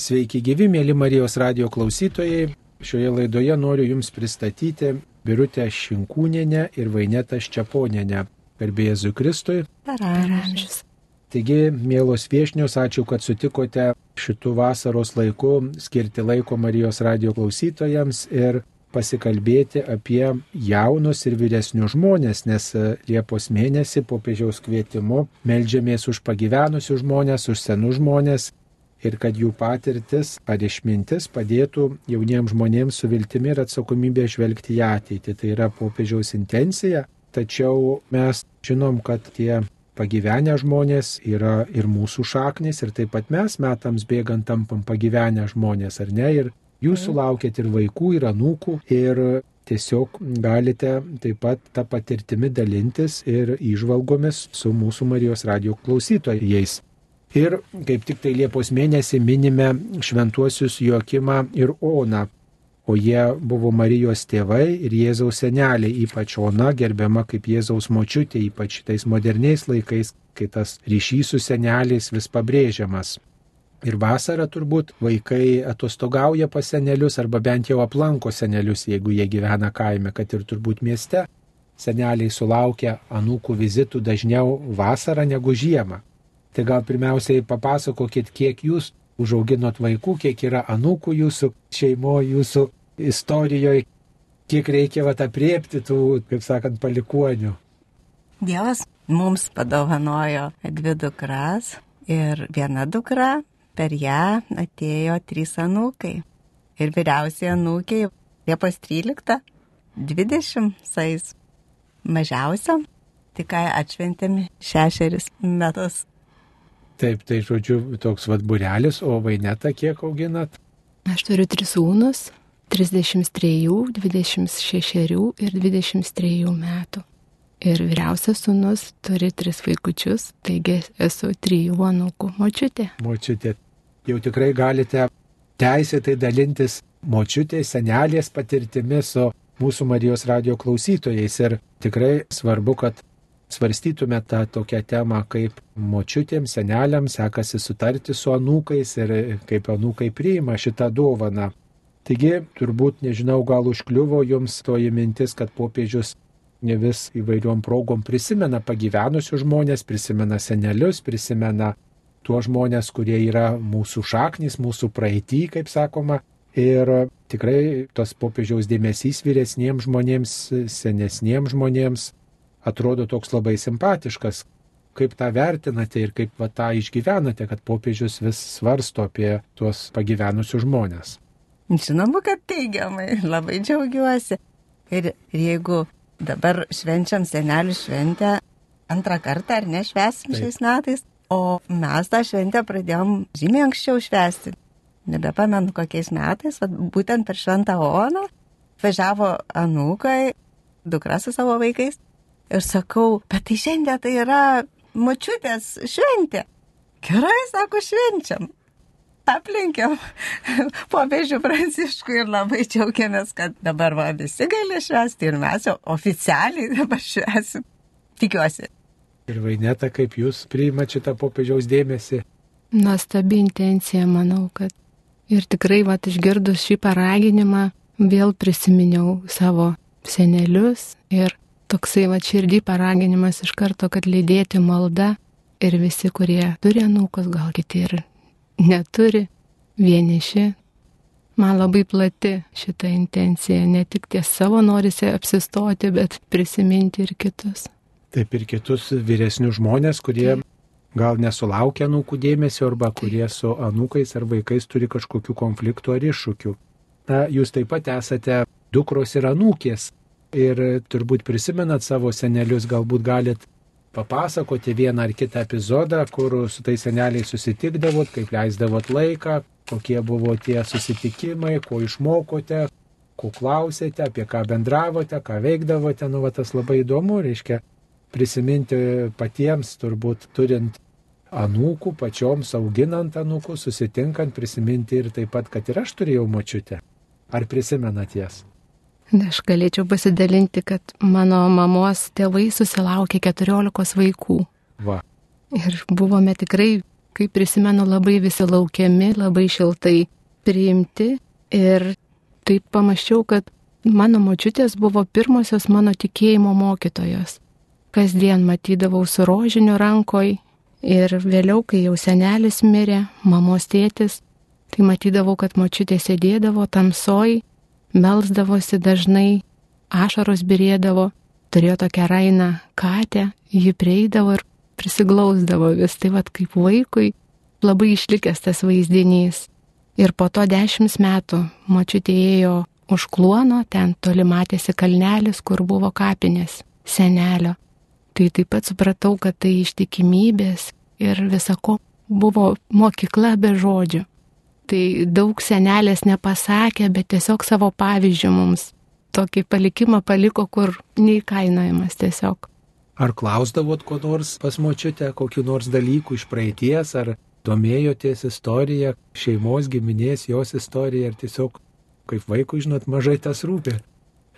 Sveiki gyvi, mėly Marijos radio klausytojai. Šioje laidoje noriu Jums pristatyti Birutę Šinkūnienę ir Vainetą Ščiaponienę. Garbė Jėzui Kristui. Per amžius. Taigi, mielos viešnios, ačiū, kad sutikote šitų vasaros laiku skirti laiko Marijos radio klausytojams ir pasikalbėti apie jaunus ir vyresnius žmonės, nes Liepos mėnesį popiežiaus kvietimu melžiamės už pagyvenusius žmonės, už senus žmonės ir kad jų patirtis ar išmintis padėtų jauniems žmonėms su viltimi ir atsakomybė žvelgti į ateitį. Tai yra popiežiaus intencija, tačiau mes žinom, kad tie pagyvenę žmonės yra ir mūsų šaknis ir taip pat mes metams bėgant tampam pagyvenę žmonės, ar ne? Ir jūs sulaukėt ir vaikų, ir anūkų, ir tiesiog galite taip pat tą patirtimi dalintis ir įžvalgomis su mūsų Marijos radio klausytojais. Ir kaip tik tai Liepos mėnesį minime šventuosius Jokimą ir Oną, o jie buvo Marijos tėvai ir Jėzaus seneliai, ypač Ona gerbiama kaip Jėzaus močiutė, ypač tais moderniais laikais, kai tas ryšys su seneliais vis pabrėžiamas. Ir vasarą turbūt vaikai atostogauja pas senelius arba bent jau aplanko senelius, jeigu jie gyvena kaime, kad ir turbūt mieste. Seneliai sulaukia anūkų vizitų dažniau vasarą negu žiemą. Tai gal pirmiausiai papasakokit, kiek jūs užauginot vaikų, kiek yra anūkų jūsų šeimo, jūsų istorijoje, kiek reikia vat apriepti tų, kaip sakant, palikuonių. Dievas mums padovanojo dvi dukras ir viena dukra, per ją atėjo trys anūkai. Ir vyriausiai anūkiai Liepos 13, 20 sais. Mažiausiam tik ką atšventėme šešeris metus. Taip, tai žodžiu, toks vad burelis, o vainetą kiek auginat? Aš turiu tris sūnus - 33, 26 ir 23 metų. Ir vyriausias sūnus turi tris vaikučius, taigi esu trijų anūkų močiutė. Močiutė. Jau tikrai galite teisėtai dalintis močiutės, senelės patirtimi su mūsų Marijos radio klausytojais. Ir tikrai svarbu, kad svarstytume tą tokią temą, kaip močiutėms, seneliams sekasi sutarti su anūkais ir kaip anūkai priima šitą dovaną. Taigi, turbūt, nežinau, gal užkliuvo jums toji mintis, kad popiežius ne vis įvairiom progom prisimena pagyvenusius žmonės, prisimena senelius, prisimena tuos žmonės, kurie yra mūsų šaknis, mūsų praeitį, kaip sakoma. Ir tikrai tas popiežiaus dėmesys vyresniems žmonėms, senesniems žmonėms atrodo toks labai simpatiškas. Kaip tą vertinate ir kaip va, tą išgyvenate, kad popiežius vis svarsto apie tuos pagyvenusius žmonės? Žinoma, kad teigiamai, labai džiaugiuosi. Ir, ir jeigu dabar švenčiam senelių šventę antrą kartą ar nešvesim šiais metais, o mes tą šventę pradėjom žymiai anksčiau švesti. Nebepamenu kokiais metais, bet būtent per šventą Oną važiavo anūkai, dukra su savo vaikais Ir sakau, bet tai šiandien tai yra močiutės šventė. Gerai, sako, švenčiam. Aplinkiam popiežių pranciškų ir labai džiaugiamės, kad dabar va, visi gali švęsti ir mes jau oficialiai dabar švęsim. Tikiuosi. Ir vaineta, kaip jūs priimate šitą popiežiaus dėmesį? Nuostabi intencija, manau, kad ir tikrai, va, išgirdus šį paraginimą, vėl prisiminiau savo senelius ir toksai va širdį paraginimas iš karto, kad lydėti malda ir visi, kurie turi anūkus, gal kiti ir neturi, vieniši. Man labai plati šita intencija, ne tik ties savo norisi apsistoti, bet prisiminti ir kitus. Taip ir kitus vyresnius žmonės, kurie Taip. gal nesulaukia anūkų dėmesio arba kurie su anūkais ar vaikais turi kažkokių konfliktų ar iššūkių. Na, jūs taip pat esate dukros ir anūkės ir turbūt prisimenat savo senelius, galbūt galit papasakoti vieną ar kitą epizodą, kur su tais seneliais susitikdavot, kaip leisdavot laiką, kokie buvo tie susitikimai, ko išmokote, ko klausėte, apie ką bendravote, ką veikdavote, nu va tas labai įdomu, reiškia prisiminti patiems, turbūt turint anūkų, pačioms auginant anūkų, susitinkant, prisiminti ir taip pat, kad ir aš turėjau močiutę. Ar prisimenat jas? Aš galėčiau pasidalinti, kad mano mamos tėvai susilaukė 14 vaikų. Va. Ir buvome tikrai kaip prisimenu, labai visi laukiami, labai šiltai priimti. Ir taip pamačiau, kad mano močiutės buvo pirmosios mano tikėjimo mokytojos. Kasdien matydavau su rožiniu rankoj ir vėliau, kai jau senelis mirė, mamos tėtis, tai matydavau, kad močiutė sėdėdavo tamsoj, melzdavosi dažnai, ašaros birėdavo, turėjo tokią rainą katę, ji prieidavo ir prisiglausdavo vis, tai vad kaip vaikui labai išlikęs tas vaizdinys. Ir po to dešimt metų močiutė ėjo už kluono, ten toli matėsi kalnelis, kur buvo kapinės senelio. Tai taip pat supratau, kad tai ištikimybės ir visako buvo mokykla be žodžių. Tai daug senelės nepasakė, bet tiesiog savo pavyzdžių mums tokį palikimą paliko, kur neįkainojamas tiesiog. Ar klausdavot ko nors pas močiutę, kokiu nors dalyku iš praeities, ar domėjotės istoriją, šeimos, giminės, jos istoriją, ar tiesiog kaip vaikų, žinot, mažai tas rūpi?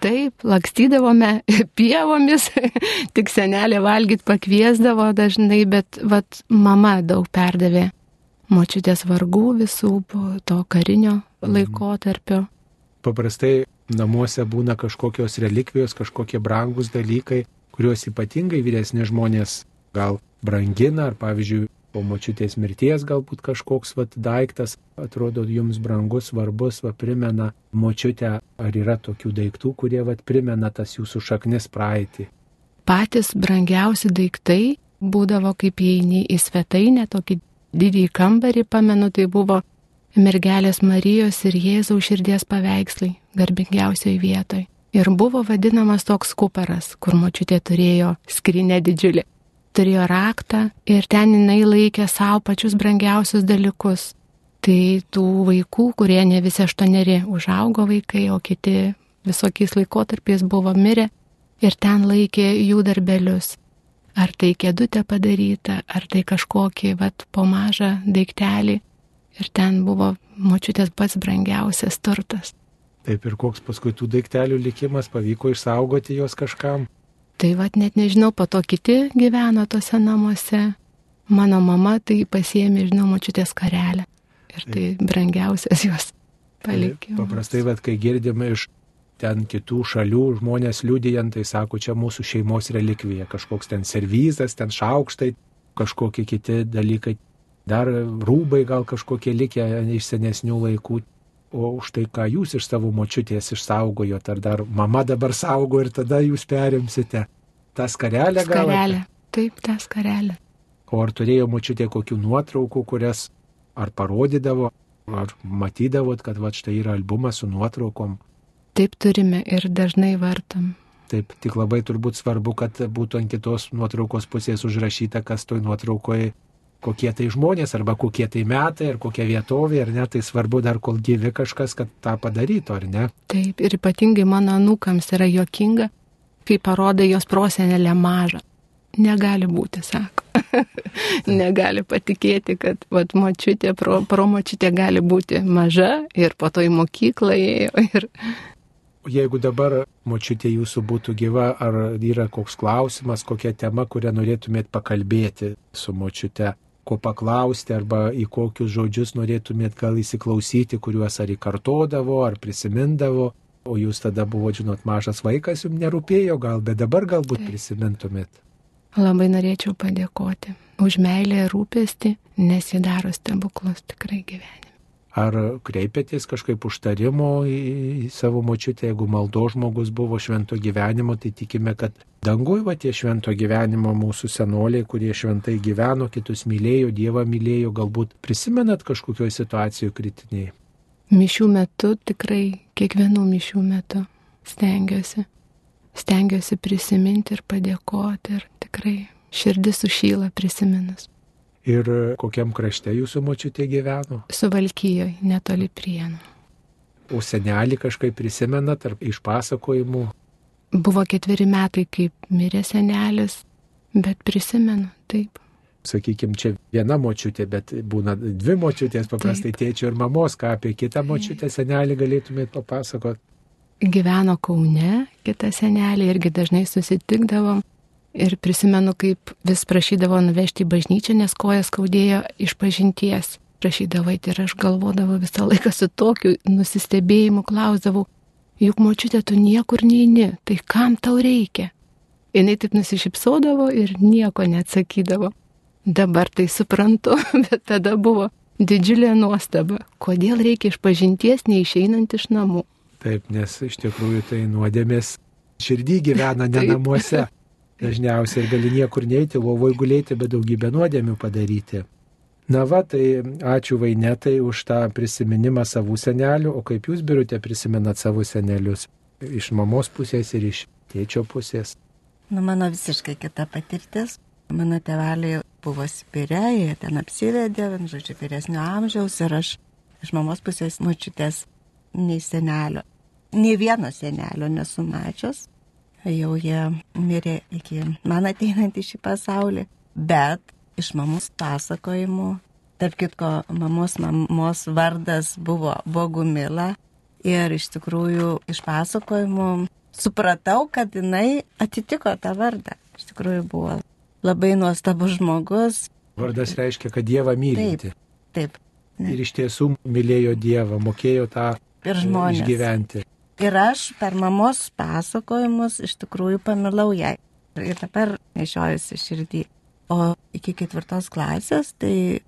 Taip, lakstydavome pievomis, tik senelė valgyt pakviesdavo dažnai, bet vat, mama daug perdavė močiutės vargų visų to karinio mhm. laikotarpio. Paprastai namuose būna kažkokios relikvijos, kažkokie brangus dalykai, kuriuos ypatingai vyresni žmonės gal brangina, ar pavyzdžiui, po močiutės mirties galbūt kažkoks vat, daiktas atrodo jums brangus, svarbus, va, primena močiutę, ar yra tokių daiktų, kurie vat, primena tas jūsų šaknis praeitį. Patys brangiausi daiktai būdavo kaip įeini į svetainę, tokį didįjį kambarį, pamenu, tai buvo mergelės Marijos ir Jėzaus širdies paveikslai garbingiausioje vietoje. Ir buvo vadinamas toks kuparas, kur močiutė turėjo skrinę didžiulį. Turėjo raktą ir ten jinai laikė savo pačius brangiausius dalykus. Tai tų vaikų, kurie ne visi aštuoneri užaugo vaikai, o kiti visokiais laikotarpiais buvo mirę ir ten laikė jų darbelius. Ar tai kėdutė padaryta, ar tai kažkokį, vat, po mažą daiktelį. Ir ten buvo močiutės pats brangiausias turtas. Taip ir koks paskui tų daiktelių likimas, pavyko išsaugoti juos kažkam. Tai vad net nežinau, po to kiti gyveno tose namuose. Mano mama tai pasiemė, žinau, močiutės karelę. Ir tai brangiausias jos palikimas. Paprastai, vad, kai girdime iš ten kitų šalių žmonės liūdėjant, tai sako, čia mūsų šeimos relikvija, kažkoks ten servizas, ten šaukštai, kažkokie kiti dalykai, dar rūbai gal kažkokie likę iš senesnių laikų o už tai, ką jūs iš savo močiutės išsaugojot, ar dar mama dabar saugo ir tada jūs perimsite. Ta skarelė gal? Skarelė, taip, ta skarelė. O ar turėjo močiutė kokių nuotraukų, kurias ar parodydavo, ar matydavot, kad va štai yra albumas su nuotraukom? Taip turime ir dažnai vartam. Taip, tik labai turbūt svarbu, kad būtų ant kitos nuotraukos pusės užrašyta, kas toj nuotraukoje kokie tai žmonės, arba kokie tai metai, ar kokia vietovė, ar ne, tai svarbu dar kol gyvi kažkas, kad tą padarytų, ar ne? Taip, ir ypatingai mano anūkams yra jokinga, kai parodai jos prosenelę mažą. Negali būti, sako. Negali patikėti, kad vat, močiutė, pro, pro močiutė gali būti maža ir po to į mokyklą ėjo. Ir... Jeigu dabar močiutė jūsų būtų gyva, ar yra koks klausimas, kokia tema, kurią norėtumėt pakalbėti su močiute, ko paklausti arba į kokius žodžius norėtumėt gal įsiklausyti, kuriuos ar įkartodavo, ar prisimindavo, o jūs tada buvo, žinot, mažas vaikas, jums nerūpėjo gal, bet dabar galbūt prisimintumėt. Labai norėčiau padėkoti už meilę ir rūpestį, nes jį daro stebuklus tikrai gyvenime. Ar kreipėtės kažkaip užtarimo į, savo močiutę, jeigu maldo žmogus buvo švento gyvenimo, tai tikime, kad dangui va tie švento gyvenimo mūsų senoliai, kurie šventai gyveno, kitus mylėjo, Dievą mylėjo, galbūt prisimenat kažkokioje situacijoje kritiniai. Mišių metu tikrai, kiekvienų mišių metu stengiuosi. Stengiuosi prisiminti ir padėkoti ir tikrai širdis sušyla prisiminus. Ir kokiam krašte jūsų močiutė gyveno? Suvalkyjoje, netoli prienų. O senelį kažkaip prisimena tarp išpasakojimų? Buvo ketveri metai, kaip mirė senelis, bet prisimenu, taip. Sakykime, čia viena močiutė, bet būna dvi močiutės, paprastai taip. tėčio ir mamos, ką apie kitą močiutę senelį galėtumėt papasakoti. Gyveno Kaune, kita senelė irgi dažnai susitikdavom Ir prisimenu, kaip vis prašydavo nuvežti į bažnyčią, nes kojas skaudėjo iš pažinties. Prašydavai ir aš galvodavau visą laiką su tokiu nusistebėjimu, klausdavau, juk močiutė tu niekur neini, tai kam tau reikia? Jis taip nusišypsodavo ir nieko neatsakydavo. Dabar tai suprantu, bet tada buvo didžiulė nuostaba, kodėl reikia iš pažinties neišeinant iš namų. Taip, nes iš tikrųjų tai nuodėmės širdį gyvena ne namuose. Dažniausiai ir gali niekur neiti, lovoje gulėti, bet daugybę nuodėmių padaryti. Na va, tai ačiū Vainetai už tą prisiminimą savų senelių, o kaip jūs birute prisimenat savo senelius? Iš mamos pusės ir iš tėčio pusės. Nu, mano visiškai kita patirtis. Mano tėveliai buvo Sibire, jie ten apsivedė, žodžiu, vyresnio amžiaus ir aš iš mamos pusės mačiutės nei senelio. Nei vieno senelio nesu mačius. Jau jie mirė iki man ateinant į šį pasaulį. Bet iš mamos pasakojimų, tarp kitko, mamos mamos vardas buvo Bogumila. Ir iš tikrųjų iš pasakojimų supratau, kad jinai atitiko tą vardą. Iš tikrųjų buvo labai nuostabus žmogus. Vardas reiškia, kad Dievą mylinti. Taip. taip. Ne. Ir iš tiesų mylėjo Dievą, mokėjo tą ir žmonės. išgyventi. Ir aš per mamos pasakojimus iš tikrųjų pamilau ją. Ir dabar nešiojusi širdį. O iki ketvirtos klasės tai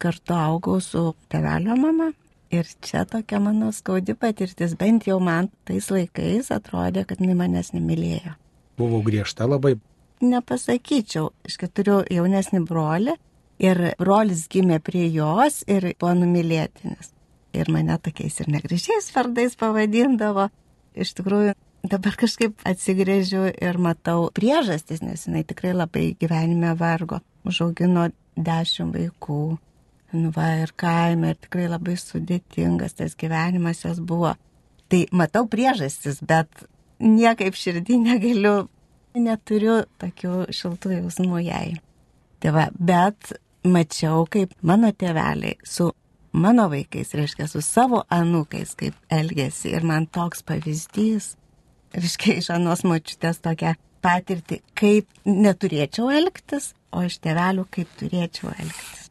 kartu augau su tevelio mama. Ir čia tokia mano skaudi patirtis, bent jau man tais laikais atrodė, kad jinai manęs nemylėjo. Buvo griežta labai, nepasakyčiau. Iš keturių jaunesnį brolį ir brolis gimė prie jos ir buvo numylėtinis. Ir mane tokiais ir negražiais vardais pavadindavo. Iš tikrųjų, dabar kažkaip atsigrėžiu ir matau priežastis, nes jinai tikrai labai gyvenime vargo. Užaugino dešimt vaikų. Nu va ir kaime ir tikrai labai sudėtingas tas gyvenimas jos buvo. Tai matau priežastis, bet niekaip širdį negaliu neturiu tokių šiltų jausmų jai. Tai va, bet mačiau, kaip mano tėveliai su mano vaikais, reiškia, su savo anūkais, kaip elgesi. Ir man toks pavyzdys, reiškia, iš anos močiutės tokia patirti, kaip neturėčiau elgtis, o iš tėvelių kaip turėčiau elgtis.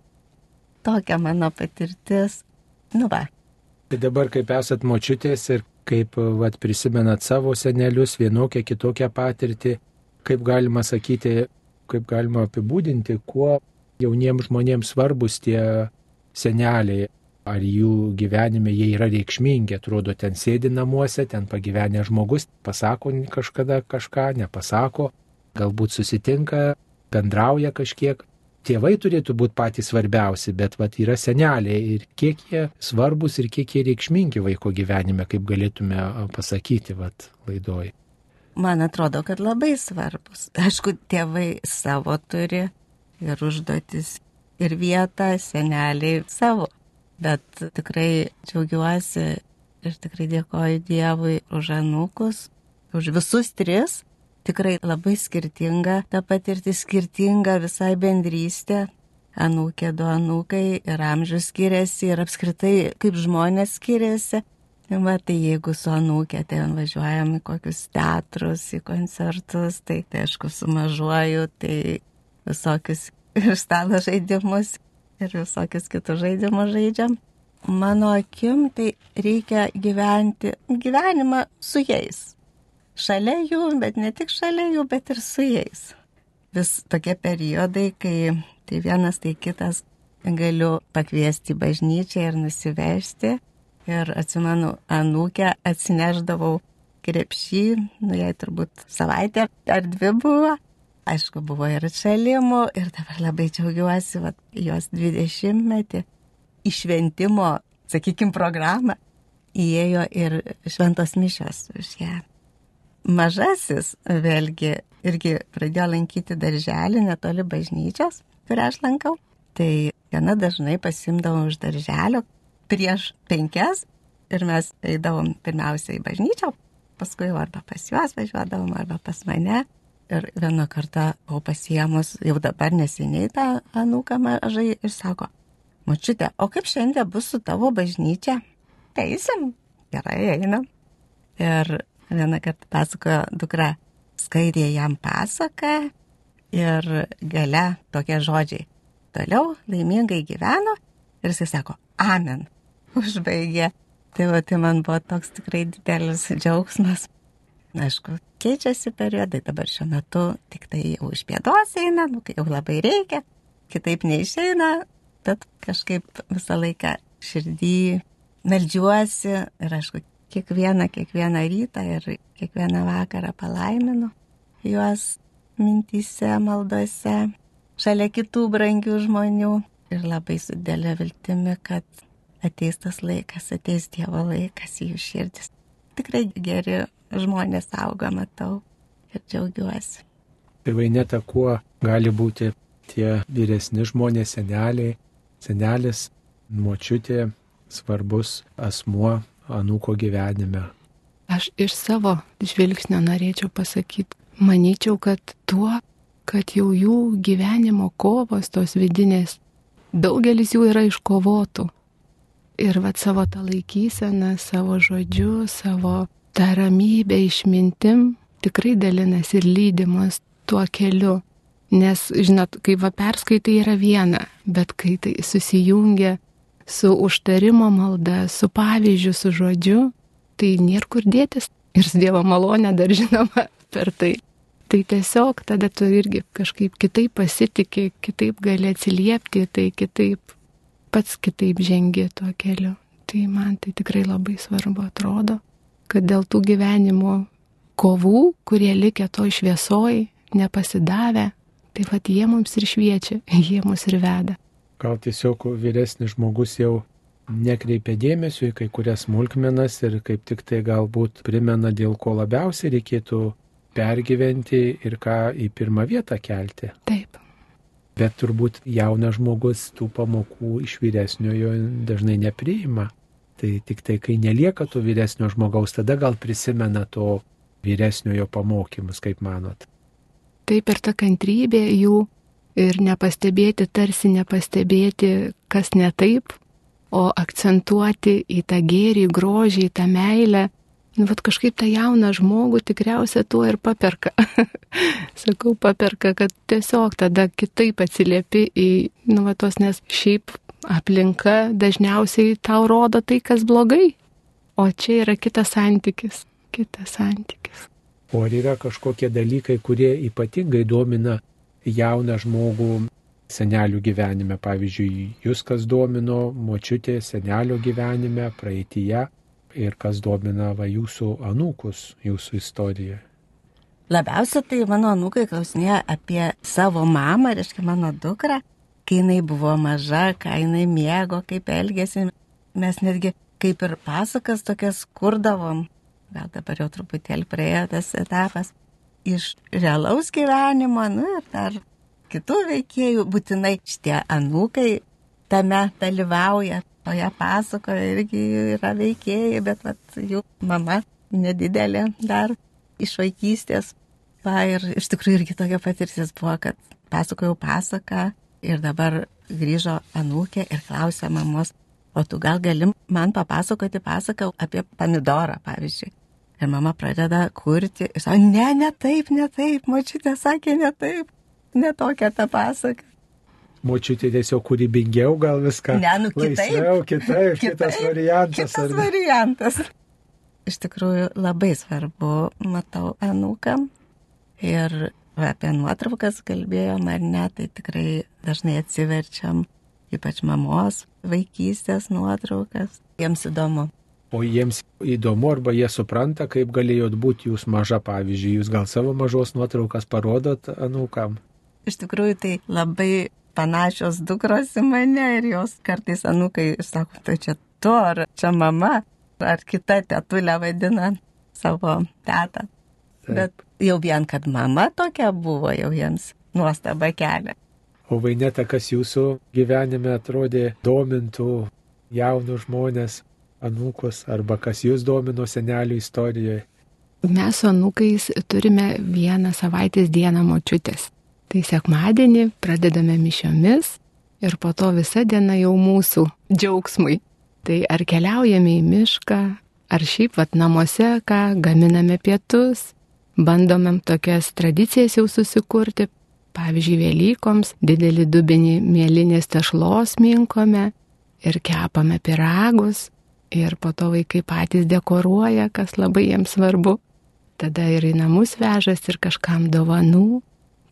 Tokia mano patirtis. Nu va. Tai dabar, kaip esat močiutės ir kaip vat, prisimenat savo senelius, vienokią kitokią patirtį, kaip galima sakyti, kaip galima apibūdinti, kuo jauniems žmonėms svarbus tie seneliai, ar jų gyvenime jie yra reikšmingi, atrodo, ten sėdi namuose, ten pagyvenę žmogus, pasako kažkada kažką, nepasako, galbūt susitinka, bendrauja kažkiek. Tėvai turėtų būti patys svarbiausi, bet vat, yra seneliai ir kiek jie svarbus ir kiek jie reikšmingi vaiko gyvenime, kaip galėtume pasakyti vat, laidoj. Man atrodo, kad labai svarbus. Aišku, tėvai savo turi ir užduotis, ir vietą, seneliai savo. Bet tikrai džiaugiuosi ir tikrai dėkoju Dievui už anūkus, už visus tris. Tikrai labai skirtinga ta patirtis, skirtinga visai bendrystė. Anūkė, du anūkai ir amžius skiriasi ir apskritai kaip žmonės skiriasi. Va, tai jeigu su anūkė ten važiuojam į kokius teatrus, į koncertus, tai, tai aišku, sumažuoju, tai visokius ir stalo žaidimus, ir visokius kitus žaidimus žaidžiam. Mano akim, tai reikia gyventi gyvenimą su jais. Šalia jų, bet ne tik šalia jų, bet ir su jais. Vis tokie periodai, kai tai vienas, tai kitas galiu pakviesti bažnyčią ir nusivežti Ir atsimenu, anūkę atsineždavau krepšį, nu jai turbūt savaitę ar dvi buvo. Aišku, buvo ir atšalimų ir dabar labai džiaugiuosi, va, jos 20 metį išventimo, sakykime, programą įėjo ir šventos mišios už ją. Mažasis vėlgi irgi pradėjo lankyti darželį netoli bažnyčios, kurią aš lankau. Tai gana dažnai pasimdavau už darželio, prieš penkias ir mes eidavom pirmiausia į bažnyčią, paskui arba pas juos važiuodavom, arba pas mane. Ir vieną kartą buvau pasiemus, jau dabar neseniai tą anūką mažai ir sako, mačiute, o kaip šiandien bus su tavo bažnyčia? Eisim, gerai, einam. Ir vieną kartą pasakojo dukra, skaidė jam pasaką ir gale tokie žodžiai. Toliau laimingai gyveno ir jisai sako, amen, užbaigė. Tai va, tai man buvo toks tikrai didelis džiaugsmas. Aišku, keičiasi periodai, dabar šiuo metu tik tai jau iš pėdos eina, nu, kai jau labai reikia, kitaip neišeina, bet kažkaip visą laiką širdį melžiuosi ir aišku, kiekvieną, kiekvieną rytą ir kiekvieną vakarą palaiminu juos mintyse, maldose, šalia kitų brangių žmonių ir labai su dėlė viltimi, kad ateis tas laikas, ateis Dievo laikas į jų širdis. Tikrai geri žmonės auga, matau ir džiaugiuosi. Tai vaineta, kuo gali būti tie vyresni žmonės, seneliai, senelis, močiutė, svarbus asmuo anūko gyvenime. Aš iš savo žvilgsnio norėčiau pasakyti, manyčiau, kad tuo, kad jau jų gyvenimo kovos tos vidinės, daugelis jų yra iškovotų. Ir vad savo tą laikyseną, savo žodžiu, savo tą ramybę išmintim tikrai dalinas ir lydimas tuo keliu. Nes, žinot, kai va perskaitai yra viena, bet kai tai susijungia su užtarimo malda, su pavyzdžiu, su žodžiu, tai nėra kur dėtis. Ir su Dievo malonė dar žinoma per tai. Tai tiesiog tada tu irgi kažkaip kitaip pasitikė, kitaip gali atsiliepti, tai kitaip pats kitaip žengi tuo keliu. Tai man tai tikrai labai svarbu atrodo, kad dėl tų gyvenimo kovų, kurie likę to šviesoj, nepasidavę, tai vad jie mums ir šviečia, jie mus ir veda. Gal tiesiog vyresnis žmogus jau nekreipia dėmesio į kai kurias smulkmenas ir kaip tik tai galbūt primena, dėl ko labiausiai reikėtų pergyventi ir ką į pirmą vietą kelti. Taip. Bet turbūt jaunas žmogus tų pamokų iš vyresniojo dažnai nepriima. Tai tik tai, kai nelieka to vyresnio žmogaus, tada gal prisimena to vyresniojo pamokymus, kaip manot. Taip ir ta kantrybė jų ir nepastebėti, tarsi nepastebėti, kas ne taip, o akcentuoti į tą gėrį, grožį, į tą meilę nu, vat kažkaip tą jauną žmogų tikriausia tuo ir paperka. Sakau, paperka, kad tiesiog tada kitaip atsiliepi į, nu, va tos, nes šiaip aplinka dažniausiai tau rodo tai, kas blogai. O čia yra kitas santykis. Kitas santykis. O ar yra kažkokie dalykai, kurie ypatingai domina jauną žmogų senelių gyvenime? Pavyzdžiui, jūs kas domino močiutė senelio gyvenime, praeitie? ir kas domina va jūsų anūkus, jūsų istoriją? Labiausia tai mano anūkai klausinėjo apie savo mamą, reiškia mano dukrą, kai jinai buvo maža, ką jinai mėgo, kaip elgėsi. Mes netgi kaip ir pasakas tokias kurdavom, gal dabar jau truputėlį praėjo tas etapas, iš realaus gyvenimo, nu ir dar kitų veikėjų, būtinai šitie anūkai tame dalyvauja, toje pasakoje irgi yra veikėjai, bet vat, jų mama nedidelė dar iš vaikystės. Va, ir iš tikrųjų irgi tokia patirtis buvo, kad pasakojau pasaką ir dabar grįžo anūkė ir klausė mamos, o tu gal gali man papasakoti pasaką apie pomidorą, pavyzdžiui. Ir mama pradeda kurti ir sako, ne, ne taip, ne taip, močiutė sakė ne taip, ne tokia ta pasaka močiutė tiesiog kūrybingiau gal viską. Ne, nu kitaip. Laisviau, kitaip, kitaip, kitas variantas. Kitas ar... variantas. Iš tikrųjų labai svarbu, matau, anūkam. Ir apie nuotraukas kalbėjom ar ne, tai tikrai dažnai atsiverčiam, ypač mamos vaikystės nuotraukas. Jiems įdomu. O jiems įdomu, arba jie supranta, kaip galėjot būti jūs maža, pavyzdžiui, jūs gal savo mažos nuotraukas parodot anūkam? Iš tikrųjų, tai labai panašios dukros į mane ir jos kartais anukai sako, tai čia tu ar čia mama, ar kita tetulė vadina savo tetą. Taip. Bet jau vien, kad mama tokia buvo, jau jiems nuostaba kelia. O vaineta, kas jūsų gyvenime atrodė domintų jaunus žmonės, anūkus, arba kas jūs domino senelių istorijoje? Mes su anūkais turime vieną savaitės dieną močiutės. Tai sekmadienį pradedame mišiomis ir po to visa diena jau mūsų džiaugsmui. Tai ar keliaujame į mišką, ar šiaip vat namuose, ką gaminame pietus, bandome tokias tradicijas jau susikurti. Pavyzdžiui, Velykoms didelį dubinį mėlinės tešlos minkome ir kepame piragus ir po to vaikai patys dekoruoja, kas labai jiems svarbu. Tada ir į namus vežas ir kažkam dovanų.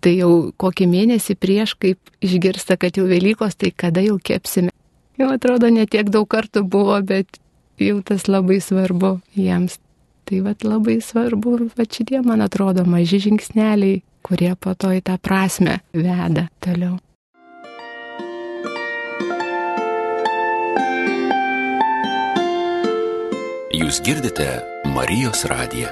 Tai jau kokį mėnesį prieš, kaip išgirsta, kad jau Velykos, tai kada jau kepsime. Jau atrodo, netiek daug kartų buvo, bet jau tas labai svarbu jiems. Tai vad labai svarbu, va šitie, man atrodo, maži žingsneliai, kurie po to į tą prasme veda toliau. Jūs girdite Marijos radiją.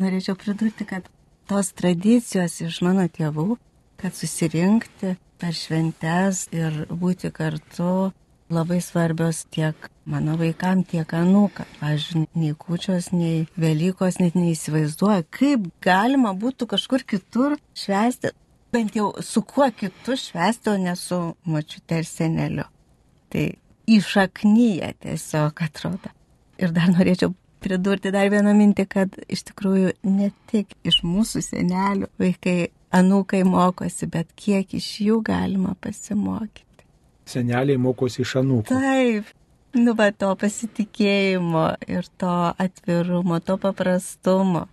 Norėčiau pridurti, kad tos tradicijos iš mano tėvų, kad susirinkti per šventes ir būti kartu labai svarbios tiek mano vaikam, tiek anūkam. Aš nei kučios, nei Velykos net neįsivaizduoju, kaip galima būtų kažkur kitur švesti, bent jau su kuo kitu švesti, o ne su mačiute ir seneliu. Tai išaknyje tiesiog atrodo. Ir dar norėčiau pridurti dar vieną mintį, kad iš tikrųjų ne tik iš mūsų senelių vaikai anūkai mokosi, bet kiek iš jų galima pasimokyti. Seneliai mokosi iš anūkų. Taip, nu va to pasitikėjimo ir to atvirumo, to paprastumo.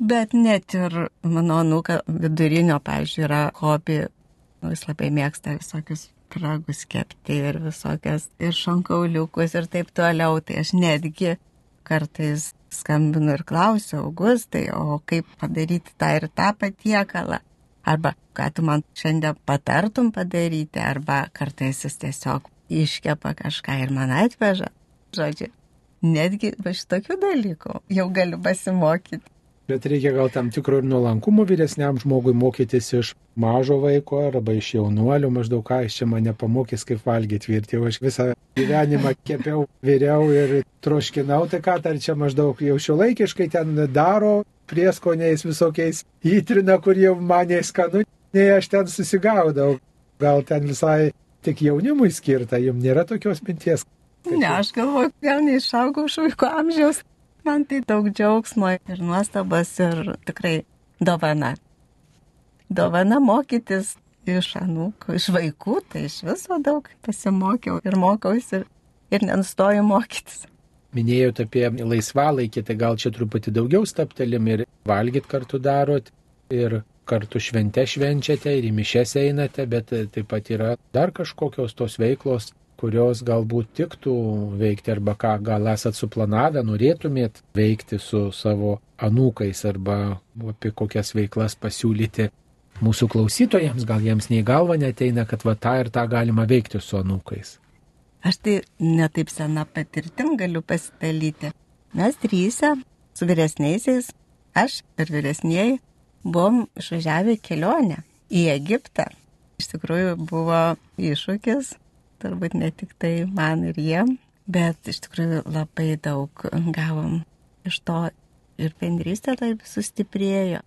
Bet net ir mano anūka vidurinio, pavyzdžiui, yra hobi, nu, jis labai mėgsta visokius pragus kepti ir visokias ir šonkauliukus ir taip toliau. Tai aš netgi kartais skambinu ir klausiu, Augustai, o kaip padaryti tą ir tą patiekalą arba ką tu man šiandien patartum padaryti, arba kartais jis tiesiog iškepa kažką ir man atveža. Žodžiu, netgi va šitokių dalykų jau galiu pasimokyti. Bet reikia gal tam tikro ir nuolankumo vyresniam žmogui mokytis iš mažo vaiko arba iš jaunuolio, maždaug ką iš čia mane pamokys, kaip valgyti virti. Jau aš visą gyvenimą kepiau, vyriau ir troškinau, tai ką dar čia maždaug jau šio laikiškai ten daro, prieskoniais visokiais įtrina, kur jau manė skanu, nei aš ten susigaudau. Gal ten visai tik jaunimui skirta, jums nėra tokios minties. Ne, aš galvoju, gal neišaugau iš vaiko amžiaus. Man tai daug džiaugsmo ir nuostabas ir tikrai dovana. Dovana mokytis iš anūkų, iš vaikų, tai iš viso daug pasimokiau ir mokausi ir, ir nenustoju mokytis minėjot apie laisvalaikį, tai gal čia truputį daugiau staptelim ir valgyt kartu darot, ir kartu šventę švenčiate, ir į mišes einate, bet taip pat yra dar kažkokios tos veiklos, kurios galbūt tiktų veikti, arba ką gal esat suplanavę, norėtumėt veikti su savo anūkais, arba apie kokias veiklas pasiūlyti mūsų klausytojams, gal jiems nei galva neteina, kad va tą ir tą galima veikti su anūkais. Aš tai netaip sena patirtim galiu pasidalyti. Mes trysę su vyresniaisiais, aš ir vyresnieji, buvom išvažiavę kelionę į Egiptą. Iš tikrųjų buvo iššūkis, turbūt ne tik tai man ir jiem, bet iš tikrųjų labai daug gavom iš to ir bendrystė taip sustiprėjo.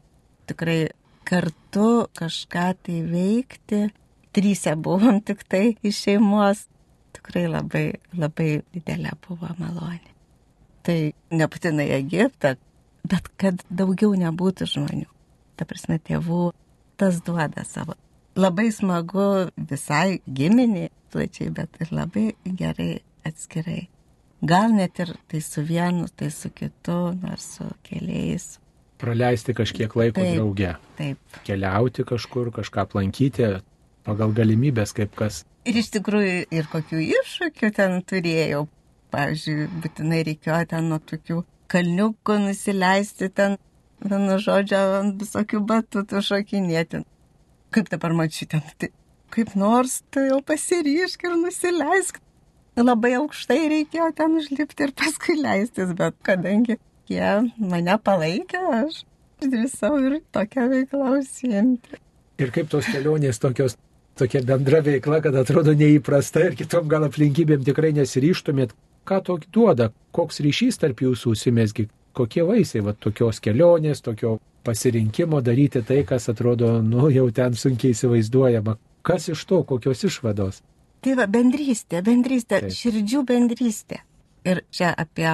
Tikrai kartu kažką tai veikti, trysę buvom tik tai iš šeimos, tikrai labai, labai didelė buvo malonė. Tai nebūtinai Egiptą, bet kad daugiau nebūtų žmonių. Ta prasme, tėvų tas duoda savo. Labai smagu visai giminiai plačiai, bet ir labai gerai atskirai. Gal net ir tai su vienu, tai su kitu, nors su keliais. Praleisti kažkiek laiko taip, drauge. Taip. Keliauti kažkur, kažką aplankyti pagal galimybės, kaip kas Ir iš tikrųjų ir kokių iššūkių ten turėjau. Pavyzdžiui, būtinai reikėjo ten nuo tokių kalniukų nusileisti ten, vienu žodžiu, ant visokių batutų šokinėti. Kaip dabar mačiu ten, tai kaip nors tu jau pasiryšk ir nusileisk. Labai aukštai reikėjo ten užlipti ir paskui leistis, bet kadangi jie mane palaikė, aš drįsau ir tokią veiklą užsiimti. Ir kaip tos kelionės tokios tokia bendra veikla, kad atrodo neįprasta ir kitom gal aplinkybėm tikrai nesiryštumėt. Ką tokį duoda, koks ryšys tarp jūsų užsimesgi, kokie vaisiai va, tokios kelionės, tokio pasirinkimo daryti tai, kas atrodo, nu, jau ten sunkiai įsivaizduojama. Kas iš to, kokios išvados? Tai va, bendrystė, bendrystė, Taip. širdžių bendrystė. Ir čia apie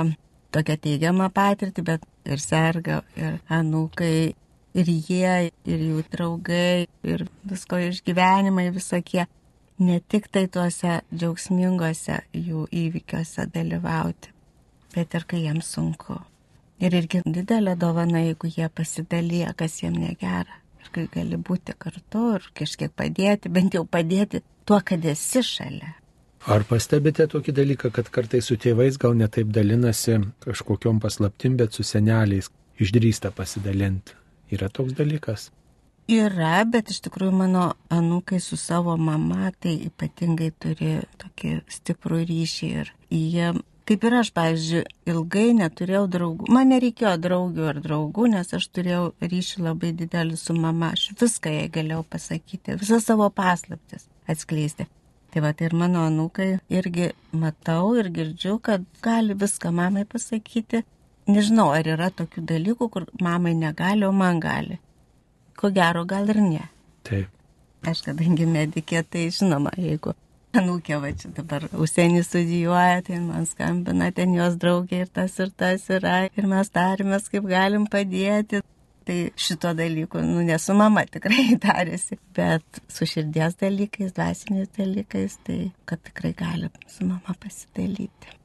tokią teigiamą patirtį, bet ir serga, ir anūkai, ir jie, ir jų draugai, ir visko išgyvenimai visokie. Ne tik tai tuose džiaugsmingose jų įvykiuose dalyvauti, bet ir kai jiems sunku. Ir irgi didelė dovana, jeigu jie pasidalyja, kas jiems negera. Ir kai gali būti kartu ir kažkiek padėti, bent jau padėti tuo, kad esi šalia. Ar pastebite tokį dalyką, kad kartais su tėvais gal netaip dalinasi kažkokiom paslaptim, bet su seneliais išdrįsta pasidalinti? Yra toks dalykas? Yra, bet iš tikrųjų mano anūkai su savo mama tai ypatingai turi tokį stiprų ryšį ir jie, kaip ir aš, pavyzdžiui, ilgai neturėjau draugų. Man nereikėjo draugių ar draugų, nes aš turėjau ryšį labai didelį su mama. Aš viską jai galėjau pasakyti, visą savo paslaptis atskleisti. Tai va, tai ir mano anūkai irgi matau ir girdžiu, kad gali viską mamai pasakyti. Nežinau, ar yra tokių dalykų, kur mamai negali, o man gali. Ko gero, gal ir ne. Taip. Aš kadangi medikė, tai žinoma, jeigu anūkė va čia dabar užsienį studijuoja, tai man skambina ten jos draugė ir tas ir tas yra. Ir mes tarimės, kaip galim padėti tai šito dalyku, nu, nesu mama tikrai tarėsi, bet su širdies dalykais, dvasiniais dalykais, tai kad tikrai gali su mama pasidalyti.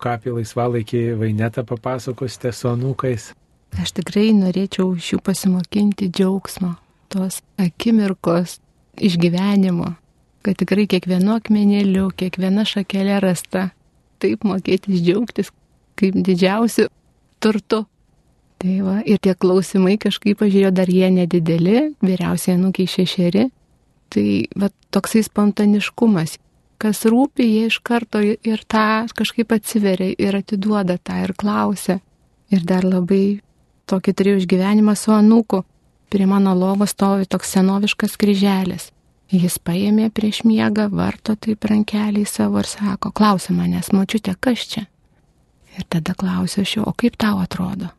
Ką apie laisvalaikį vainetą papasakosite su anūkais? Aš tikrai norėčiau iš jų pasimokinti džiaugsmo, tos akimirkos išgyvenimo, kad tikrai kiekvienu akmenėliu, kiekviena šakelė rasta, taip mokėti džiaugtis kaip didžiausiu turtu Tai va, ir tie klausimai kažkaip pažiūrėjo, dar jie nedideli, vyriausiai nukiai šešeri. Tai va, toksai spontaniškumas, kas rūpi, jie iš karto ir tą kažkaip atsiveria ir atiduoda tą ir klausia. Ir dar labai tokį turėjau išgyvenimą su anūku. Prie mano lovos stovi toks senoviškas kryželis. Jis paėmė prieš miegą, varto taip rankelį savo ir sako, klausia manęs, mačiute, kas čia? Ir tada klausiu aš jo, o kaip tau atrodo?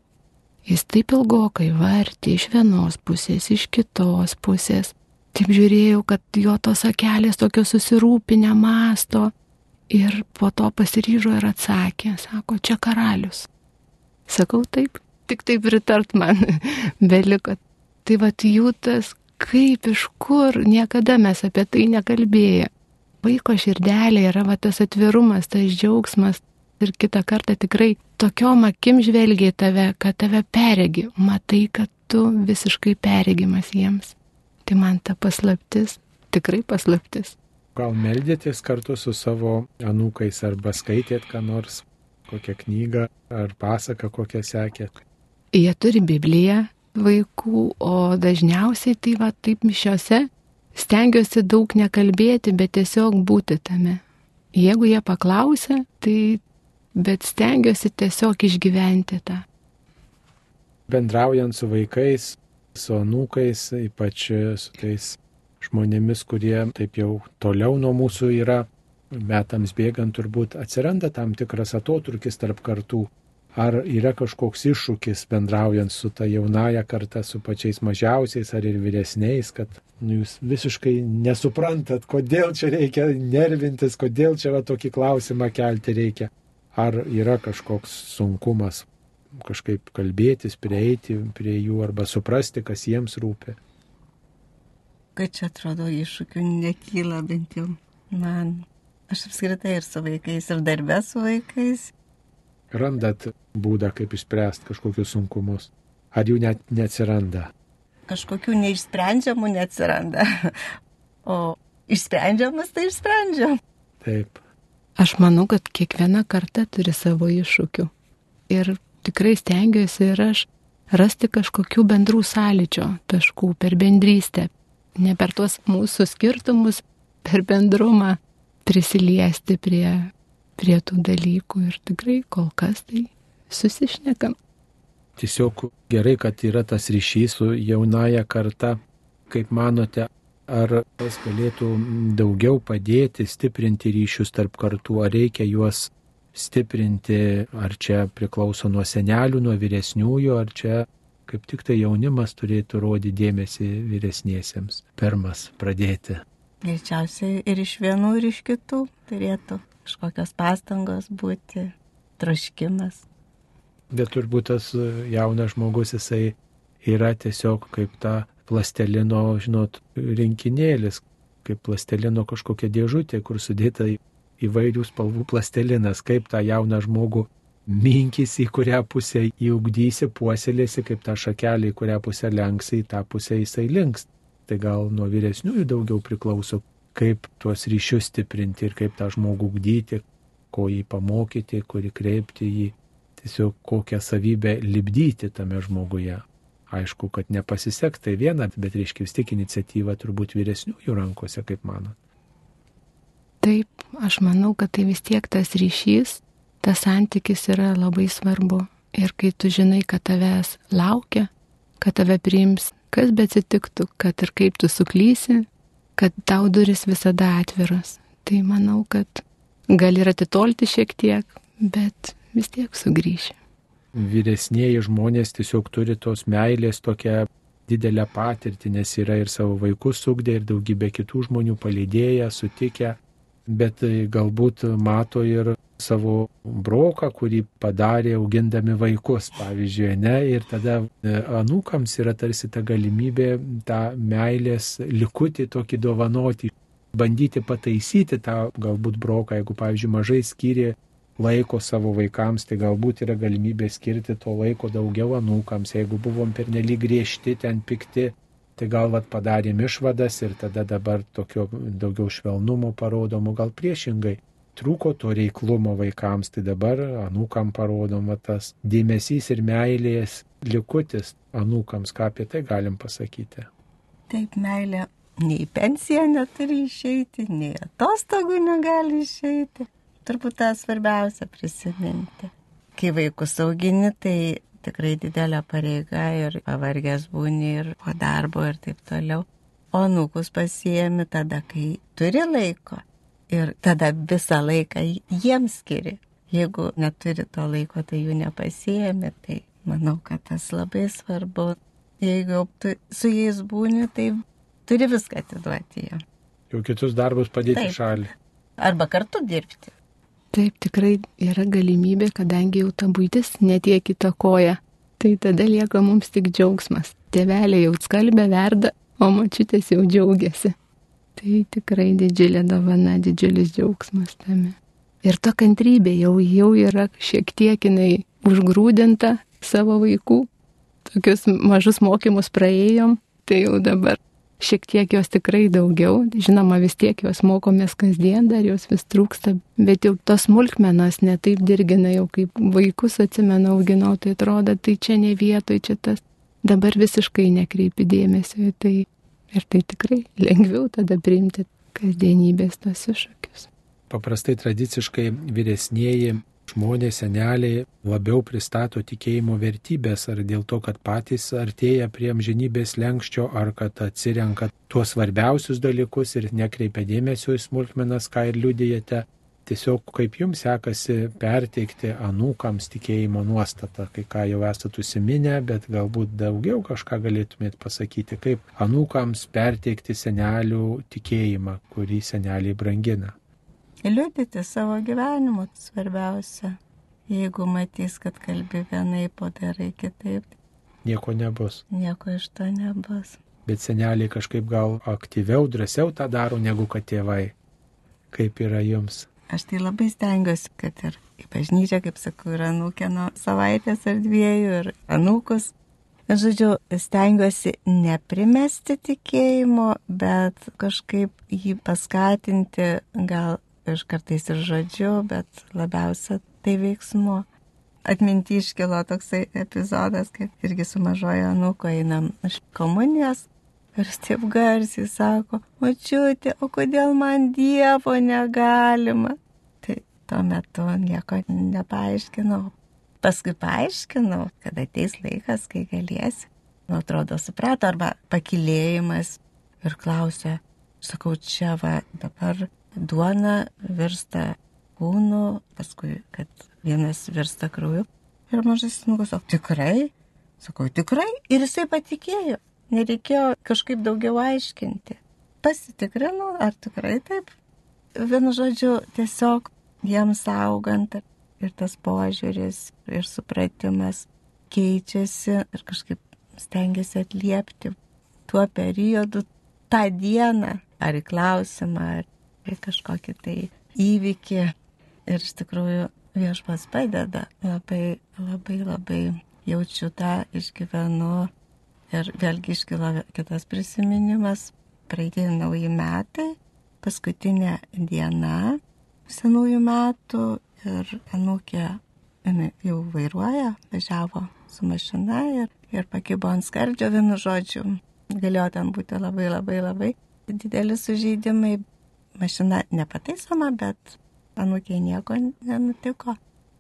Jis taip ilgokai vartė iš vienos pusės, iš kitos pusės. Taip žiūrėjau, kad jo tos akelės tokio susirūpinę masto. Ir po to pasiryžo ir atsakė, sako, čia karalius. Sakau taip, tik taip pritart man beliko. Tai va jų tas, kaip iš kur, niekada mes apie tai nekalbėję. Vaiko širdelė yra va tas atvirumas, tas džiaugsmas, ir kitą kartą tikrai tokiom akim žvelgia į tave, kad tave peregi, matai, kad tu visiškai peregimas jiems. Tai man ta paslaptis, tikrai paslaptis. Gal meldėtės kartu su savo anūkais arba skaitėt ką nors, kokią knygą ar pasaką kokią sekėt? Jie turi Bibliją vaikų, o dažniausiai tai va taip mišiose stengiuosi daug nekalbėti, bet tiesiog būti tame. Jeigu jie paklausia, tai bet stengiuosi tiesiog išgyventi tą. Bendraujant su vaikais, su anūkais, ypač su tais žmonėmis, kurie taip jau toliau nuo mūsų yra, metams bėgant turbūt atsiranda tam tikras atotrukis tarp kartų. Ar yra kažkoks iššūkis bendraujant su ta jaunaja karta, su pačiais mažiausiais ar ir vyresniais, kad nu, jūs visiškai nesuprantat, kodėl čia reikia nervintis, kodėl čia va tokį klausimą kelti reikia ar yra kažkoks sunkumas kažkaip kalbėtis, prieiti prie jų arba suprasti, kas jiems rūpi. Kad čia atrodo iššūkių nekyla bent jau man. Aš apskritai ir su vaikais, ir darbę su vaikais. Randat būdą, kaip išspręsti kažkokius sunkumus. Ar jų net neatsiranda? Kažkokių neišsprendžiamų neatsiranda. O išsprendžiamas tai išsprendžiam. Taip. Aš manau, kad kiekviena karta turi savo iššūkių. Ir tikrai stengiuosi ir aš rasti kažkokių bendrų sąlyčio taškų per bendrystę. Ne per tuos mūsų skirtumus, per bendrumą prisiliesti prie, prie tų dalykų. Ir tikrai kol kas tai susišnekam. Tiesiog gerai, kad yra tas ryšys su jaunaja karta. Kaip manote, ar tas galėtų daugiau padėti stiprinti ryšius tarp kartų, ar reikia juos stiprinti, ar čia priklauso nuo senelių, nuo vyresniųjų, ar čia kaip tik tai jaunimas turėtų rodyti dėmesį vyresniesiems, pirmas pradėti. Greičiausiai ir iš vienų, ir iš kitų turėtų kažkokios pastangos būti, troškimas. Bet turbūt tas jaunas žmogus, jisai yra tiesiog kaip ta plastelino, žinot, rinkinėlis, kaip plastelino kažkokia dėžutė, kur sudėta įvairių spalvų plastelinas, kaip tą jauną žmogų minkys į kurią pusę įugdysi, puoselėsi, kaip tą šakelį, į kurią pusę lenksi, į tą pusę jisai links. Tai gal nuo vyresniųjų daugiau priklauso, kaip tuos ryšius stiprinti ir kaip tą žmogų ugdyti, ko jį pamokyti, kurį kreipti jį, tiesiog kokią savybę libdyti tame žmoguje. Aišku, kad nepasiseks tai viena, bet reiškia vis tik iniciatyva turbūt vyresniųjų rankose, kaip manot. Taip, aš manau, kad tai vis tiek tas ryšys, tas santykis yra labai svarbu. Ir kai tu žinai, kad tavęs laukia, kad tave priims, kas be atsitiktų, kad ir kaip tu suklysi, kad tau duris visada atviras. Tai manau, kad gali ir atitolti šiek tiek, bet vis tiek sugrįši. Vyresnėji žmonės tiesiog turi tos meilės tokią didelę patirtį, nes yra ir savo vaikus sugdė, ir daugybė kitų žmonių palydėję, sutikę bet e, galbūt mato ir savo broką, kurį padarė augindami vaikus, pavyzdžiui, ne, ir tada e, anūkams yra tarsi ta galimybė tą meilės likutį tokį dovanoti, bandyti pataisyti tą galbūt broką, jeigu, pavyzdžiui, mažai skyrė laiko savo vaikams, tai galbūt yra galimybė skirti to laiko daugiau anūkams, jeigu buvom pernelyg griežti, ten pikti, Tai gal vat padarėm išvadas ir tada dabar tokio daugiau švelnumo parodomo, gal priešingai. Trūko to reiklumo vaikams, tai dabar anūkam parodoma tas dėmesys ir meilės likutis anūkams, ką apie tai galim pasakyti. Taip, meilė nei pensiją neturi išeiti, nei atostogų negali išeiti. Turbūt tą svarbiausia prisiminti. Kai vaikus augini, tai tikrai didelė pareiga ir pavargęs būni ir po darbo ir taip toliau. O nukus pasiemi tada, kai turi laiko ir tada visą laiką jiems skiri. Jeigu neturi to laiko, tai jų nepasiemi, tai manau, kad tas labai svarbu. Jeigu tu su jais būni, tai turi viską atiduoti jiem. Jau kitus darbus padėti Taip. šalį. Arba kartu dirbti. Taip, tikrai yra galimybė, kadangi jau ta būtis netiek įtakoja. Tai tada lieka mums tik džiaugsmas. Tėvelė jau skalbė verda, o mačiutės jau džiaugiasi. Tai tikrai didžiulė dovana, didžiulis džiaugsmas tame. Ir ta kantrybė jau, jau yra šiek tiek jinai užgrūdinta savo vaikų. Tokius mažus mokymus praėjom, tai jau dabar šiek tiek jos tikrai daugiau, žinoma vis tiek jos mokomės kasdien, dar jos vis trūksta, bet jau tos smulkmenos netaip dirgina, jau kaip vaikus atsimenu auginau, tai atrodo, tai čia ne vietoj, čia tas, dabar visiškai nekreipi dėmesio į tai ir tai tikrai lengviau tada priimti kasdienybės tos iššūkius. Paprastai tradiciškai vyresnėji žmonės, seneliai labiau pristato tikėjimo vertybės, ar dėl to, kad patys artėja prie amžinybės lenkščio, ar kad atsirenka tuos svarbiausius dalykus ir nekreipia dėmesio į smulkmenas, ką ir liudijate. Tiesiog kaip jums sekasi perteikti anūkams tikėjimo nuostatą, kai ką jau esate užsiminę, bet galbūt daugiau kažką galėtumėt pasakyti, kaip anūkams perteikti senelių tikėjimą, kurį seneliai brangina liudyti savo gyvenimu svarbiausia. Jeigu matys, kad kalbi vienaip, o darai kitaip. Nieko nebus. Nieko iš to nebus. Bet seneliai kažkaip gal aktyviau, drąsiau tą daro negu kad tėvai. Kaip yra jums? Aš tai labai stengiuosi, kad ir į bažnyčią, kaip sakau, ir anūkė nuo savaitės ar dviejų, ir anūkus. Žodžiu, stengiuosi neprimesti tikėjimo, bet kažkaip jį paskatinti, gal aš kartais ir žodžiu, bet labiausia tai veiksmu. Atminti iškilo toksai epizodas, kad irgi su mažojo nuko einam iš komunijos ir taip garsiai sako, mačiuti, o kodėl man Dievo negalima? Tai tuo metu nieko nepaaiškinau. Paskui paaiškinau, kad ateis laikas, kai galėsi. Nu, atrodo, suprato, arba pakilėjimas ir klausia, sakau, čia va, dabar duona virsta kūnu, paskui, kad vienas virsta krauju. Ir mažas nugas, o tikrai? Sakau, tikrai. Ir jisai patikėjo. Nereikėjo kažkaip daugiau aiškinti. Pasitikrinau, ar tikrai taip. Vienu žodžiu, tiesiog jiems augant ir tas požiūris, ir supratimas keičiasi ir kažkaip stengiasi atliepti tuo periodu, tą dieną, ar į klausimą, ar į kažkokį tai įvykį. Ir iš tikrųjų viešpas padeda, labai, labai, labai jaučiu tą, išgyvenu. Ir vėlgi iškilo kitas prisiminimas, praeitė nauji metai, paskutinė diena senųjų metų ir anūkė jau vairuoja, važiavo su mašina ir, ir pakibo ant skardžio vienu žodžiu. Galėjo ten būti labai labai labai dideli sužeidimai. Mašina nepataisoma, bet anūkiai nieko nenutiko.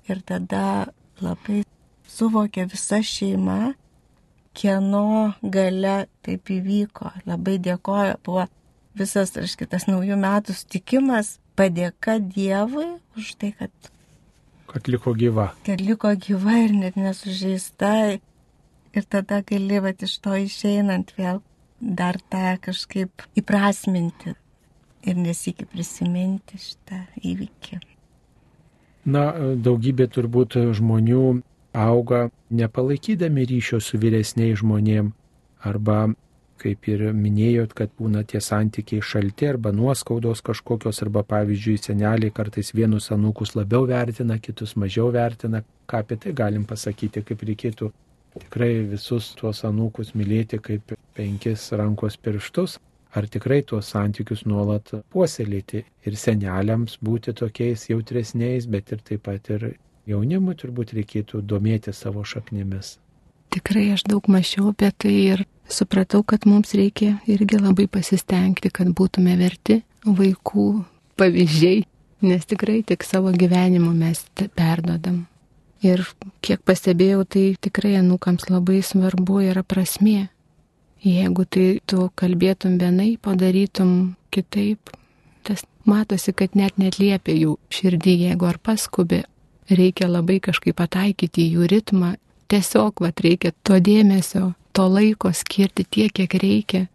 Ir tada labai suvokė visa šeima, kieno gale taip įvyko. Labai dėkoju, buvo visas, aiškiai, tas naujų metų sutikimas, padėka Dievui už tai, kad... Kad liko gyva. Kad liko gyva ir net nesužeista. Ir tada gali, va, iš to išeinant vėl dar tą kažkaip įprasminti ir nesikį prisiminti šitą įvykį. Na, daugybė turbūt žmonių auga nepalaikydami ryšio su vyresniais žmonėm arba, kaip ir minėjot, kad būna tie santykiai šalti arba nuoskaudos kažkokios arba, pavyzdžiui, seneliai kartais vienus anūkus labiau vertina, kitus mažiau vertina. Ką apie tai galim pasakyti, kaip reikėtų tikrai visus tuos anūkus mylėti kaip penkis rankos pirštus, ar tikrai tuos santykius nuolat puoselėti ir seneliams būti tokiais jautresniais, bet ir taip pat ir jaunimui turbūt reikėtų domėti savo šaknimis. Tikrai aš daug mačiau apie tai ir supratau, kad mums reikia irgi labai pasistengti, kad būtume verti vaikų pavyzdžiai, nes tikrai tik savo gyvenimu mes perdodam. Ir kiek pastebėjau, tai tikrai anukams labai svarbu yra prasmė. Jeigu tai tu kalbėtum vienai, padarytum kitaip, tas matosi, kad net netliepia jų širdį, jeigu ar paskubi, reikia labai kažkaip pataikyti jų ritmą, tiesiog vat reikia to dėmesio, to laiko skirti tiek, kiek reikia.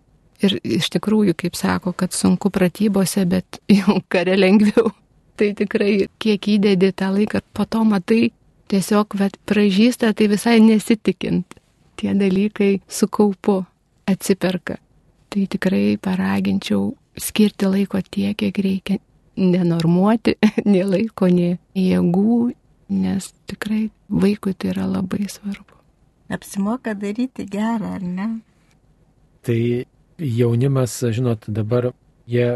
Ir iš tikrųjų, kaip sako, kad sunku pratybose, bet jau kare lengviau. Tai tikrai, kiek įdedi tą laiką, po to matai, tiesiog vat pražįsta, tai visai nesitikint. Tie dalykai su kaupu atsiperka. Tai tikrai paraginčiau skirti laiko tiek, kiek reikia. Nenormuoti nei laiko, nei jėgų, nes tikrai vaikui tai yra labai svarbu. Apsimoka daryti gerą, ar ne? Tai jaunimas, žinot, dabar jie,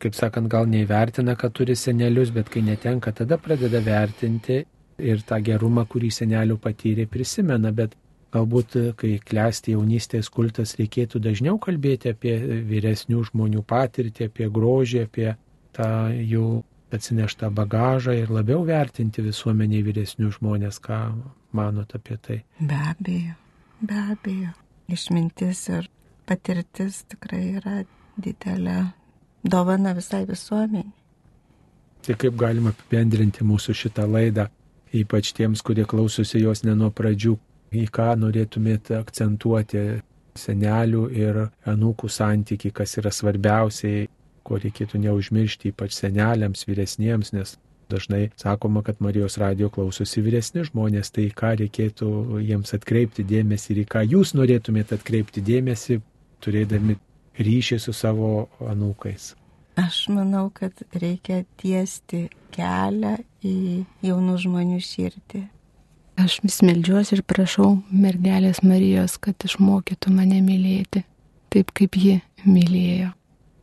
kaip sakant, gal neįvertina, kad turi senelius, bet kai netenka, tada pradeda vertinti ir tą gerumą, kurį senelių patyrė, prisimena, bet Galbūt, kai klesti jaunystės kultas, reikėtų dažniau kalbėti apie vyresnių žmonių patirtį, apie grožį, apie tą jų atsineštą bagažą ir labiau vertinti visuomeniai vyresnių žmonės, ką manot apie tai. Be abejo, be abejo. Išmintis ir patirtis tikrai yra didelė dovana visai visuomeniai. Tai kaip galima apibendrinti mūsų šitą laidą, ypač tiems, kurie klausosi jos ne nuo pradžių, į ką norėtumėte akcentuoti senelių ir anūkų santyki, kas yra svarbiausiai, ko reikėtų neužmiršti, ypač seneliams, vyresniems, nes dažnai sakoma, kad Marijos radio klausosi vyresni žmonės, tai ką reikėtų jiems atkreipti dėmesį ir į ką jūs norėtumėte atkreipti dėmesį, turėdami ryšį su savo anūkais. Aš manau, kad reikia tiesti kelią į jaunų žmonių širdį. Aš vis melžiuosi ir prašau mergelės Marijos, kad išmokytų mane mylėti, taip kaip ji mylėjo.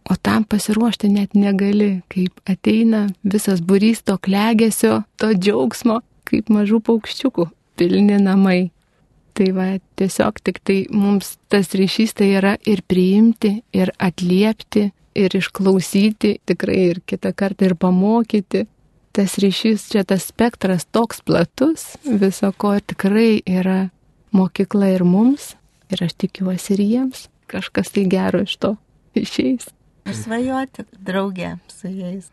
O tam pasiruošti net negali, kaip ateina visas burys to klegesio, to džiaugsmo, kaip mažų paukščiukų, pilni namai. Tai va, tiesiog tik tai mums tas ryšys tai yra ir priimti, ir atliepti, ir išklausyti, tikrai ir kitą kartą ir pamokyti, tas ryšys, čia tas spektras toks platus, viso ko tikrai yra mokykla ir mums, ir aš tikiuosi ir jiems, kažkas tai gero iš to išeis. Ir svajoti draugė su jais.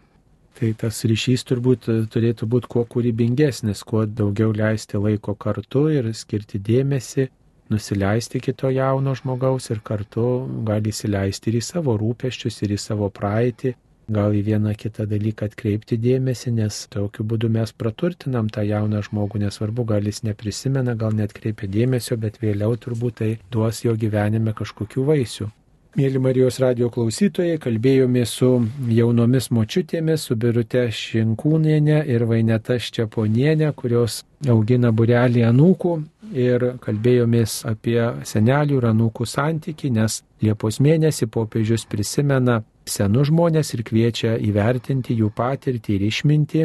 Tai tas ryšys turbūt turėtų būti kuo kūrybingesnis, kuo daugiau leisti laiko kartu ir skirti dėmesį, nusileisti kito jauno žmogaus ir kartu gali įsileisti ir į savo rūpeščius, ir į savo praeitį, gal į vieną kitą dalyką atkreipti dėmesį, nes tokiu būdu mes praturtinam tą jauną žmogų, nesvarbu, gal jis neprisimena, gal net kreipia dėmesio, bet vėliau turbūt tai duos jo gyvenime kažkokių vaisių. Mėly Marijos radio klausytojai, kalbėjome su jaunomis močiutėmis, su Birute Šinkūnienė ir Vaineta Ščiaponienė, kurios augina burelį anūkų ir kalbėjomės apie senelių ir anūkų santyki, nes Liepos mėnesį popiežius prisimena senus žmonės ir kviečia įvertinti jų patirtį ir išmintį.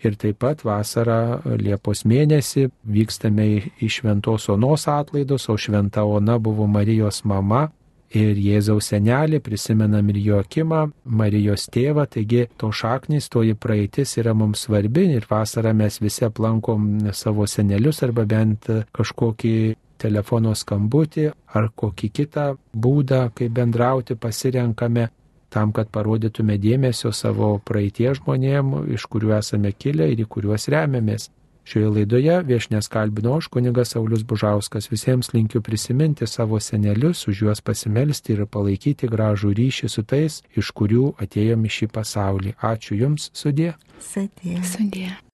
Ir taip pat vasarą Liepos mėnesį vykstame į Šventos Onos atlaidus, o Šventa Ona buvo Marijos mama ir Jėzaus senelį, prisimenam ir Joakimą, Marijos tėvą, taigi to šaknis, toji praeitis yra mums svarbi ir vasarą mes visi aplankom savo senelius arba bent kažkokį telefono skambutį ar kokį kitą būdą, kaip bendrauti, pasirenkame tam, kad parodytume dėmesio savo praeitie žmonėm, iš kurių esame kilę ir į kuriuos remiamės. Šioje laidoje viešnės kalbino aš kunigas Saulis Bužauskas. Visiems linkiu prisiminti savo senelius, už juos pasimelsti ir palaikyti gražų ryšį su tais, iš kurių atėjome šį pasaulį. Ačiū Jums, sudė. Sudė. Sudė.